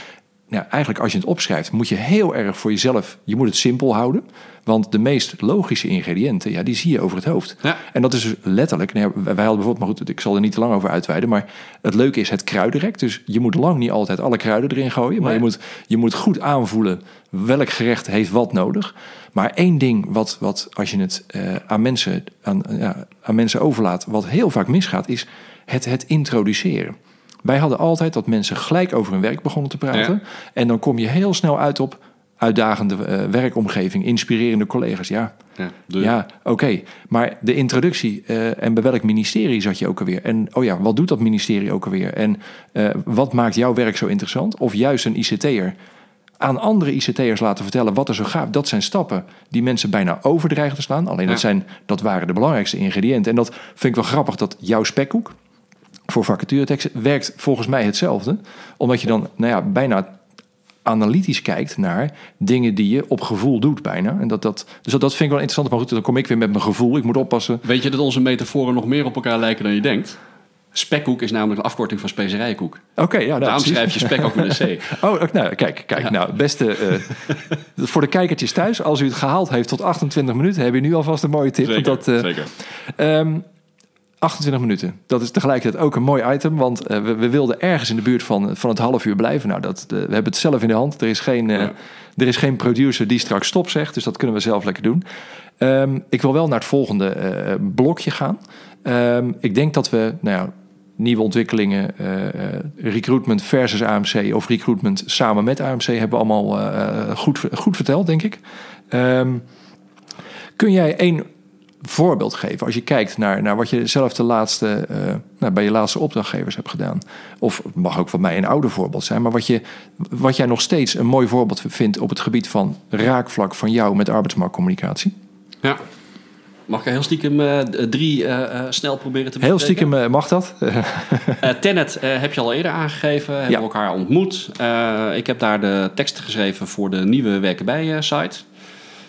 Nou, eigenlijk als je het opschrijft, moet je heel erg voor jezelf, je moet het simpel houden. Want de meest logische ingrediënten, ja, die zie je over het hoofd. Ja. En dat is dus letterlijk, nou ja, wij wij hadden bijvoorbeeld, maar goed, ik zal er niet te lang over uitweiden. Maar het leuke is het kruidenrek. Dus je moet lang niet altijd alle kruiden erin gooien. Maar Nee. je, moet, je moet goed aanvoelen welk gerecht heeft wat nodig. Maar één ding wat, wat als je het eh, aan, mensen, aan, ja, aan mensen overlaat, wat heel vaak misgaat, is het, het introduceren. Wij hadden altijd dat mensen gelijk over hun werk begonnen te praten. En dan kom je heel snel uit op uitdagende eh, werkomgeving, inspirerende collega's. Ja, Ja, ja, oké. Maar de introductie eh, en bij welk ministerie zat je ook alweer? En oh ja, wat doet dat ministerie ook alweer? En wat maakt jouw werk zo interessant? Of juist een ICT'er aan andere ICT'ers laten vertellen wat er zo gaat. Dat zijn stappen die mensen bijna overdreigen te slaan. Alleen dat, zijn, dat waren de belangrijkste ingrediënten. En dat vind ik wel grappig dat jouw spekkoek voor vacatureteksten werkt volgens mij hetzelfde. Omdat je dan nou ja, bijna analytisch kijkt naar dingen die je op gevoel doet bijna. En dat, dat, dus dat, dat vind ik wel interessant. Maar goed, dan kom ik weer met mijn gevoel. Ik moet oppassen. Weet je dat onze metaforen nog meer op elkaar lijken dan je denkt? Spekkoek is namelijk een afkorting van specerijenkoek. Oké, ja, nou, Daarom precies. schrijf je spek ook met een C. Oh, nou, kijk, kijk. Ja. Nou, beste... eh, voor de kijkertjes thuis, als u het gehaald heeft tot 28 minuten... heb je nu alvast een mooie tip. want dat, eh, zeker. Ehm, 28 minuten. Dat is tegelijkertijd ook een mooi item, want eh, we, we wilden ergens in de buurt van, van het half uur blijven. Nou, dat, we hebben het zelf in de hand. Er is, geen, Ja. er is geen producer die straks stop zegt, dus dat kunnen we zelf lekker doen. Ehm, ik wil wel naar het volgende blokje gaan. Ehm, ik denk dat we, nou ja, nieuwe ontwikkelingen, eh, eh, recruitment versus AMC of recruitment samen met AMC hebben we allemaal eh, goed, goed verteld, denk ik. Ehm, kun jij één voorbeeld geven als je kijkt naar, naar wat je zelf de laatste, nou, bij je laatste opdrachtgevers hebt gedaan? Of het mag ook van mij een ouder voorbeeld zijn, maar wat, je, wat jij nog steeds een mooi voorbeeld vindt op het gebied van raakvlak van jou met arbeidsmarktcommunicatie? Ja. Mag ik heel stiekem eh, d- drie eh, eh, snel proberen te Heel bespreken? stiekem eh, mag dat. Eh, Tenet eh, heb je al eerder aangegeven, hebben Ja. we elkaar ontmoet. Eh, ik heb daar de tekst geschreven voor de nieuwe Werken bij eh, site.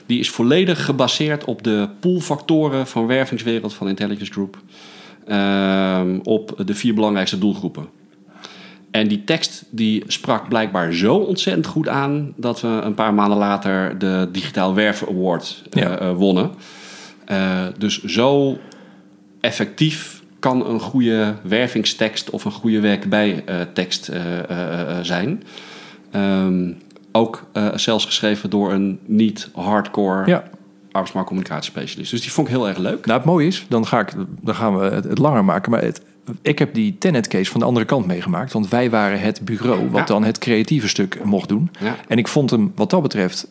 Die is volledig gebaseerd op de poolfactoren van wervingswereld van Intelligence Group. Ehm, op de vier belangrijkste doelgroepen. En die tekst die sprak blijkbaar zo ontzettend goed aan... dat we een paar maanden later de Digitaal Werven Award eh, Ja. eh, wonnen. Eh, dus zo effectief kan een goede wervingstekst of een goede werkbijtekst eh, eh, zijn. Ehm, ook zelfs geschreven door een niet hardcore ja. arbeidsmarktcommunicatiespecialist. Dus die vond ik heel erg leuk. Nou, het mooie is, dan, ga ik, dan gaan we het, het langer maken. Maar het, ik heb die Tenet case van de andere kant meegemaakt. Want wij waren het bureau wat Ja. dan het creatieve stuk mocht doen. Ja. En ik vond hem wat dat betreft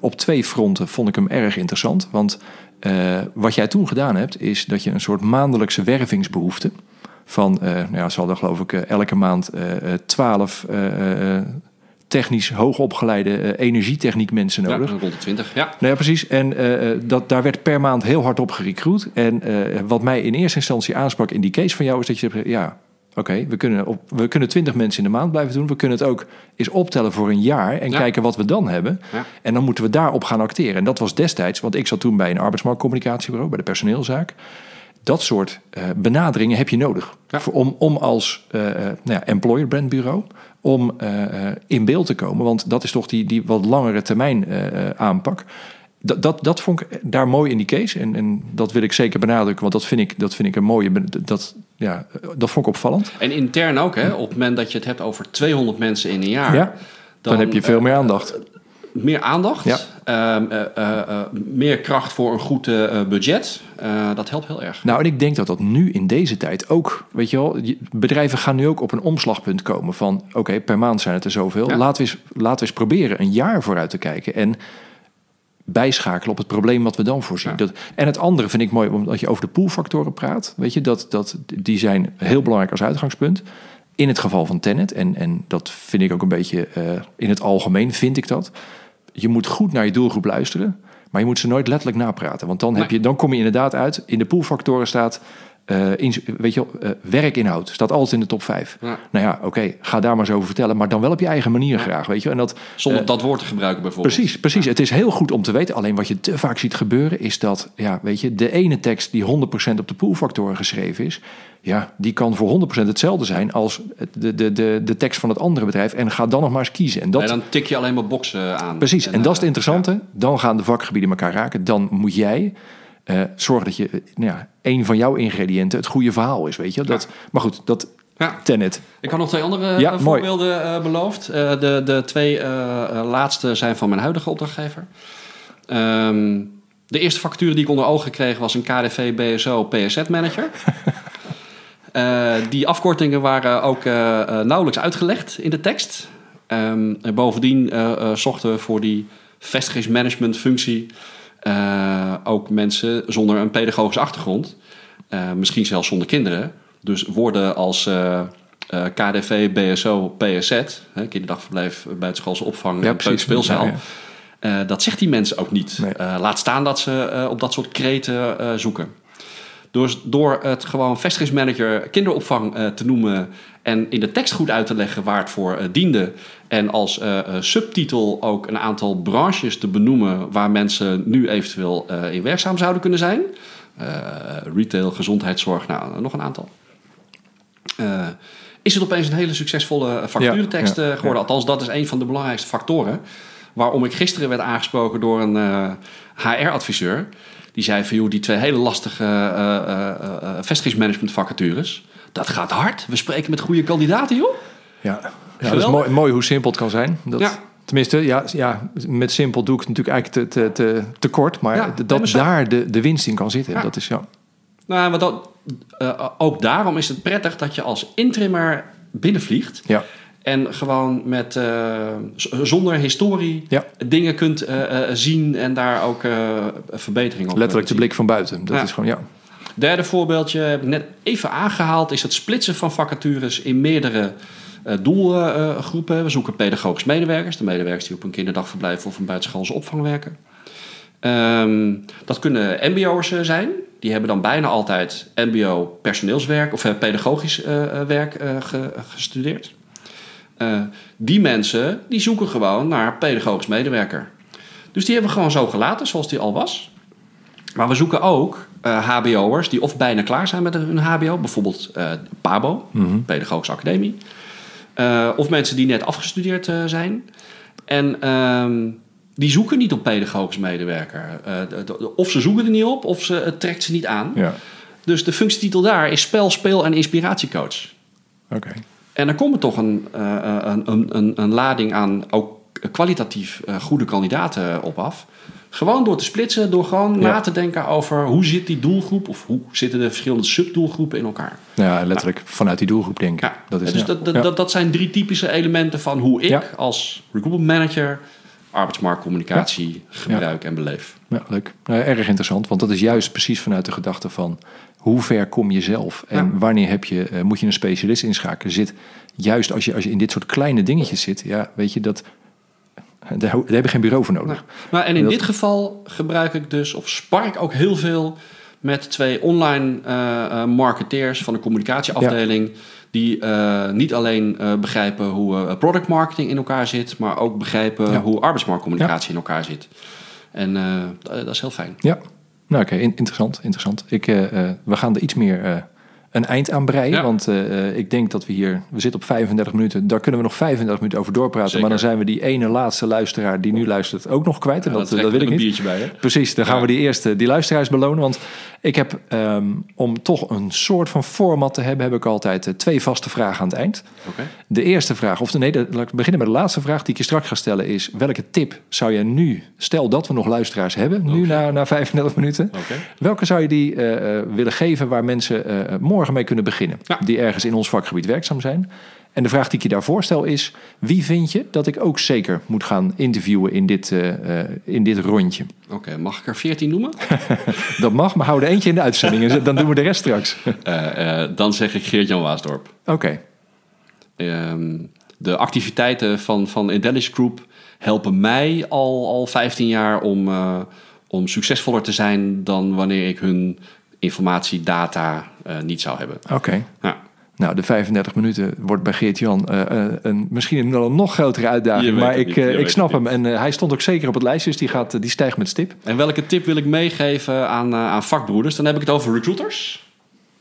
op twee fronten vond ik hem erg interessant. Want eh, wat jij toen gedaan hebt, is dat je een soort maandelijkse wervingsbehoefte. Van, eh, nou ja, ze hadden geloof ik eh, elke maand twaalf technisch hoogopgeleide energietechniek mensen Ja, nodig. rond de 20. Ja. Nou ja, precies. En dat, daar werd per maand heel hard op gerecruit. En wat mij in eerste instantie aansprak in die case van jou... is dat je ja, oké, we, kunnen op, we kunnen 20 mensen in de maand blijven doen. We kunnen het ook eens optellen voor een jaar... en Ja. kijken wat we dan hebben. Ja. En dan moeten we daarop gaan acteren. En dat was destijds, want ik zat toen bij een arbeidsmarktcommunicatiebureau... bij de personeelzaak. Dat soort eh, benaderingen heb je nodig. Ja. Voor- Om, om als eh, eh, nou ja, employer brand bureau om in beeld te komen. Want dat is toch die, die wat langere termijn aanpak. Dat, dat, dat vond ik daar mooi in die case. En, en dat wil ik zeker benadrukken, want dat vind ik, dat vind ik een mooie. Dat, ja, dat vond ik opvallend. En intern ook, hè, op het moment dat je het hebt over 200 mensen in een jaar... Ja, Dan, heb je veel eh, meer aandacht. meer aandacht, Ja. ehm, eh, eh, eh, meer kracht voor een goed eh, eh, budget. Eh, dat helpt heel erg. Nou, en ik denk dat dat nu in deze tijd ook, weet je wel, bedrijven gaan nu ook op een omslagpunt komen van, oké, per maand zijn het er zoveel. Ja. Laten, we eens, laten we eens proberen een jaar vooruit te kijken en bijschakelen op het probleem wat we dan voorzien. Ja. Dat, en het andere vind ik mooi, omdat je over de poolfactoren praat, weet je, dat, dat, die zijn heel belangrijk als uitgangspunt. In het geval van Tenet, en, en dat vind ik ook een beetje eh, in het algemeen, vind ik dat. Je moet goed naar je doelgroep luisteren, maar je moet ze nooit letterlijk napraten. Want dan, heb je, dan kom je inderdaad uit, in de poolfactoren staat, eh, in, weet je eh, werkinhoud, staat altijd in de top 5. Ja. Nou ja, oké, ga daar maar eens over vertellen, maar dan wel op je eigen manier graag, weet je. En dat, Zonder eh, dat woord te gebruiken bijvoorbeeld. Precies, precies. Het is heel goed om te weten. Alleen wat je te vaak ziet gebeuren is dat, ja, weet je, de ene tekst die 100% op de poolfactoren geschreven is, ja, die kan voor 100% hetzelfde zijn als de, de, de, de tekst van het andere bedrijf. En ga dan nog maar eens kiezen. En dat, Nee, dan tik je alleen maar boxen aan. precies. En, dat is het interessante. Dan gaan de vakgebieden elkaar raken. Dan moet jij eh, zorgen dat je, eh, nou ja, een van jouw ingrediënten het goede verhaal is, weet je. Dat, Maar goed, dat Ja. Tenet. Ik had nog twee andere Ja, eh, mooi. voorbeelden eh, beloofd. De, de twee laatste zijn van mijn huidige opdrachtgever. Ehm, de eerste factuur die ik onder ogen kreeg was een KDV BSO PSZ manager. Die afkortingen waren ook eh, nauwelijks uitgelegd in de tekst. Ehm, en bovendien zochten we voor die vestigingsmanagement functie eh, ook mensen zonder een pedagogische achtergrond. Eh, misschien zelfs zonder kinderen. Dus woorden als eh, KDV, BSO, PSZ, hè, kinderdagverblijf, buitenschoolse opvang, Ja, en precies. speelzaal. Ja, ja. Dat zegt die mensen ook niet. Nee. Laat staan dat ze op dat soort kreten zoeken. Dus door het gewoon vestigingsmanager kinderopvang eh, te noemen en in de tekst goed uit te leggen waar het voor eh, diende. En als eh, subtitel ook een aantal branches te benoemen waar mensen nu eventueel in werkzaam zouden kunnen zijn. Retail, gezondheidszorg, nou nog een aantal. is het opeens een hele succesvolle vacaturetekst Ja, ja, geworden. ja. Althans, dat is een van de belangrijkste factoren. Waarom ik gisteren werd aangesproken door een HR-adviseur. Die zei van, joh, die twee hele lastige eh, eh, eh, vestigingsmanagement vacatures. Dat gaat hard. We spreken met goede kandidaten, joh. Ja, ja dat is mooi, mooi hoe simpel het kan zijn. Dat, Ja. Tenminste, ja, ja, met simpel doe ik het natuurlijk eigenlijk te, te, te, te kort. Maar Ja, dat maar daar de, de winst in kan zitten. Ja. Dat is ja. Nou, maar dat, ook daarom is het prettig dat je als interimmer binnenvliegt. Ja. En gewoon met, eh, zonder historie Ja. dingen kunt eh, zien en daar ook verbetering op Letterlijk de blik van buiten. Dat Ja. is gewoon, ja. Derde voorbeeldje heb ik net even aangehaald, is het splitsen van vacatures in meerdere doelgroepen. We zoeken pedagogisch medewerkers, de medewerkers die op een kinderdagverblijf of een buitenschoolse opvang werken. Ehm, dat kunnen MBO'ers zijn. Die hebben dan bijna altijd MBO personeelswerk of pedagogisch werk ge- gestudeerd. Eh, die mensen die zoeken gewoon naar pedagogisch medewerker. Dus die hebben we gewoon zo gelaten zoals die al was. Maar we zoeken ook eh, HBO'ers die of bijna klaar zijn met hun HBO, bijvoorbeeld eh, PABO, Pedagogische Academie. Eh, of mensen die net afgestudeerd eh, zijn. En ehm, die zoeken niet op pedagogisch medewerker. Eh, de- de- of ze zoeken er niet op, of ze, het trekt ze niet aan. ja. Dus de functietitel daar is spel, speel en inspiratiecoach. Oké. En dan komt toch een, eh, een, een, een, een lading aan ook kwalitatief eh, goede kandidaten op af. Gewoon door te splitsen, door gewoon Ja. na te denken over hoe zit die doelgroep of hoe zitten de verschillende subdoelgroepen in elkaar. Ja, letterlijk vanuit die doelgroep denken. Ja, Dat is, dus ja. dat, dat, dat, dat zijn drie typische elementen van hoe ik als recruitment manager arbeidsmarktcommunicatie gebruik en beleef. Ja, leuk. Nou, erg interessant, want dat is juist precies vanuit de gedachte van hoe ver kom je zelf en Ja. wanneer heb je, eh, moet je een specialist inschakelen. Zit juist als je, als je in dit soort kleine dingetjes zit, ja, weet je dat. Daar, daar heb je geen bureau voor nodig. Nou, nou, en in Dat- dit geval gebruik ik dus, of spar ik ook heel veel met twee online eh, eh, marketeers van de communicatieafdeling. Die niet alleen begrijpen hoe product marketing in elkaar zit, maar ook begrijpen Ja. hoe arbeidsmarktcommunicatie in elkaar zit. En dat is heel fijn. Ja, nou oké, in- interessant, interessant. Ik, eh, eh, we gaan er iets meer eh, een eind aan breien, Ja. want eh, eh, ik denk dat we hier, we zitten op 35 minuten, daar kunnen we nog 35 minuten over doorpraten, Zeker. maar dan zijn we die ene laatste luisteraar die nu luistert ook nog kwijt en Ja, dat, dat wil ik een niet. biertje bij, hè? Precies, dan gaan we die eerste, die luisteraars belonen. Want ik heb, ehm, om toch een soort van format te hebben, heb ik altijd eh, twee vaste vragen aan het eind. De eerste vraag, of nee, laat ik beginnen met de laatste vraag die ik je straks ga stellen is... welke tip zou je nu, stel dat we nog luisteraars hebben, nu na, na 35 minuten... Welke zou je die willen geven waar mensen eh, morgen mee kunnen beginnen? Ja. Die ergens in ons vakgebied werkzaam zijn. En de vraag die ik je daarvoor stel is... wie vind je dat ik ook zeker moet gaan interviewen in dit, eh, eh, in dit rondje? Oké, mag ik er 14 noemen? Dat mag, maar hou er eentje in de uitzending. en dan doen we de rest straks. Eh, dan zeg ik Geert-Jan Waasdorp. Oké, Ehm, de activiteiten van, van Intelligence Group helpen mij al, al 15 jaar om, om succesvoller te zijn dan wanneer ik hun informatie, data eh, niet zou hebben. oké. Ja. Nou, de 35 minuten wordt bij Geert-Jan eh, eh, een, misschien een, een nog grotere uitdaging. Maar ik, ik snap hem. En hij stond ook zeker op het lijstje, dus die, gaat, die stijgt met stip. En welke tip wil ik meegeven aan, aan vakbroeders? Dan heb ik het over recruiters,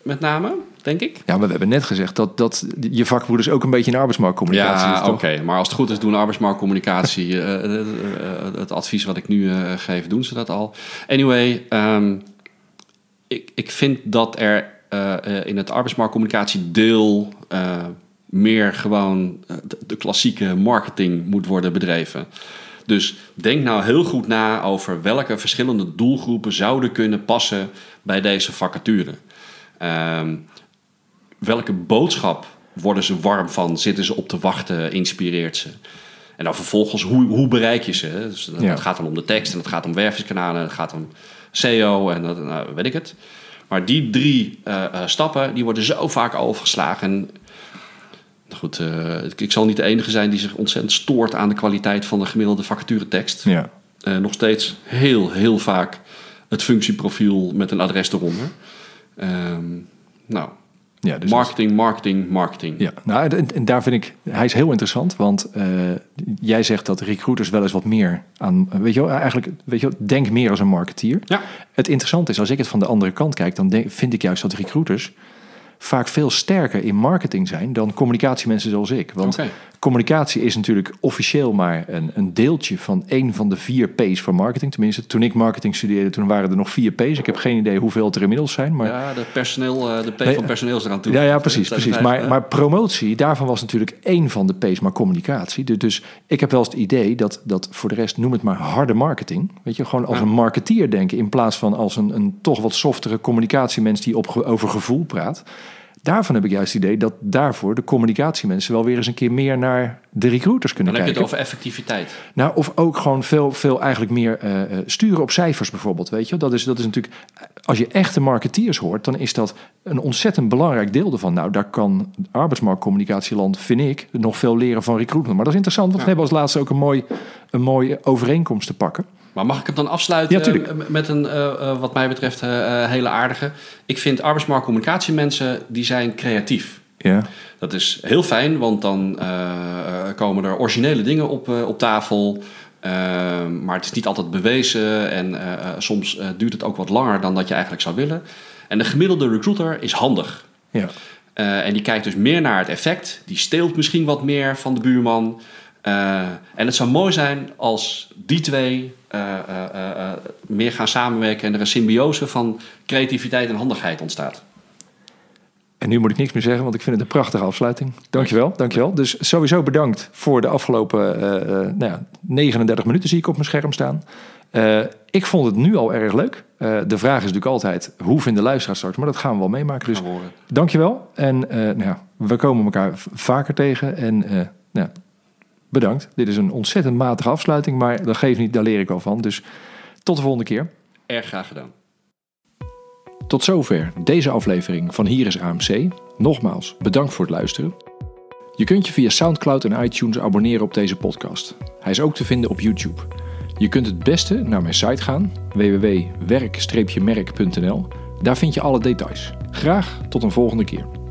met name, denk ik. Ja, maar we hebben net gezegd dat, dat je vakbroeders ook een beetje in arbeidsmarktcommunicatie Ja, oké. Maar als het goed is, doen arbeidsmarktcommunicatie... het advies wat ik nu geef, doen ze dat al. Anyway, ehm, ik, ik vind dat er eh, eh, in het arbeidsmarktcommunicatie deel... eh, meer gewoon de, de klassieke marketing moet worden bedreven. Dus denk nou heel goed na over welke verschillende doelgroepen zouden kunnen passen bij deze vacature. Ehm, welke boodschap worden ze warm van? Zitten ze op te wachten? Inspireert ze? En dan vervolgens, hoe, hoe bereik je ze? Dus dat- Ja. Gaat dan om de tekst en het gaat om wervingskanalen, het gaat om SEO en dat, nou, weet ik het. Maar die drie eh, eh, stappen, die worden zo vaak overgeslagen. En goed, eh, ik, ik zal niet de enige zijn die zich ontzettend stoort aan de kwaliteit van de gemiddelde vacaturetekst. Ja. Nog steeds heel, heel vaak het functieprofiel met een adres eronder. Ehm, nou, Ja, dus marketing, marketing, marketing. Ja, nou, en, en daar vind ik, hij is heel interessant, want eh, jij zegt dat recruiters wel eens wat meer aan, weet je wel, eigenlijk, weet je wel, denk meer als een marketeer. Ja. Het interessante is, als ik het van de andere kant kijk, dan denk, vind ik juist dat recruiters vaak veel sterker in marketing zijn dan communicatiemensen zoals ik. Want Oké. Communicatie is natuurlijk officieel maar een, een deeltje van één van de vier P's van marketing. Tenminste, toen ik marketing studeerde, toen waren er nog vier P's. Ik heb geen idee hoeveel het er inmiddels zijn. Maar Ja, de, personeel, eh, de P Nee, van personeel is eraan toe. ja, ja, precies. Precies. vijf, Maar, eh, maar promotie, daarvan was natuurlijk één van de P's, maar communicatie. Dus, dus ik heb wel eens het idee dat, dat voor de rest, noem het maar harde marketing. Weet je, gewoon als Ja. een marketeer denken in plaats van als een, een toch wat softere communicatiemens die op, over gevoel praat. Daarvan heb ik juist het idee dat daarvoor de communicatiemensen wel weer eens een keer meer naar de recruiters kunnen dan heb je kijken. het over effectiviteit. Nou, of ook gewoon veel, veel eigenlijk meer eh, eh, sturen op cijfers bijvoorbeeld. Weet je, dat is, dat is natuurlijk. Als je echte marketeers hoort, dan is dat een ontzettend belangrijk deel ervan. Nou, daar kan arbeidsmarktcommunicatieland, vind ik, nog veel leren van recruitment. Maar dat is interessant, want we hebben als laatste ook een mooi, een mooie overeenkomst te pakken. Maar mag ik het dan afsluiten Ja, met een, eh, eh, wat mij betreft, eh, hele aardige? Ik vind arbeidsmarktcommunicatiemensen, die zijn creatief. Ja. Dat is heel fijn, want dan komen er originele dingen op, op tafel. Eh, maar het is niet altijd bewezen en soms duurt het ook wat langer dan dat je eigenlijk zou willen. En de gemiddelde recruiter is handig. ja. En die kijkt dus meer naar het effect. Die steelt misschien wat meer van de buurman. Eh, en het zou mooi zijn als die twee eh, eh, meer gaan samenwerken en er een symbiose van creativiteit en handigheid ontstaat. En nu moet ik niks meer zeggen, want ik vind het een prachtige afsluiting. Dankjewel, dankjewel. Dus sowieso bedankt voor de afgelopen nou ja, 39 minuten zie ik op mijn scherm staan. Ik vond het nu al erg leuk. De vraag is natuurlijk altijd, hoe vinden luisteraars straks? Maar dat gaan we wel meemaken. Dus dankjewel. En nou ja, we komen elkaar vaker tegen. En nou, ja, bedankt. Dit is een ontzettend matige afsluiting, maar dat geeft niet, daar leer ik wel van. Dus tot de volgende keer. Erg graag gedaan. Tot zover deze aflevering van Hier is AMC. Nogmaals, bedankt voor het luisteren. Je kunt je via SoundCloud en iTunes abonneren op deze podcast. Hij is ook te vinden op YouTube. Je kunt het beste naar mijn site gaan, www.werk-merk.nl. Daar vind je alle details. Graag tot een volgende keer.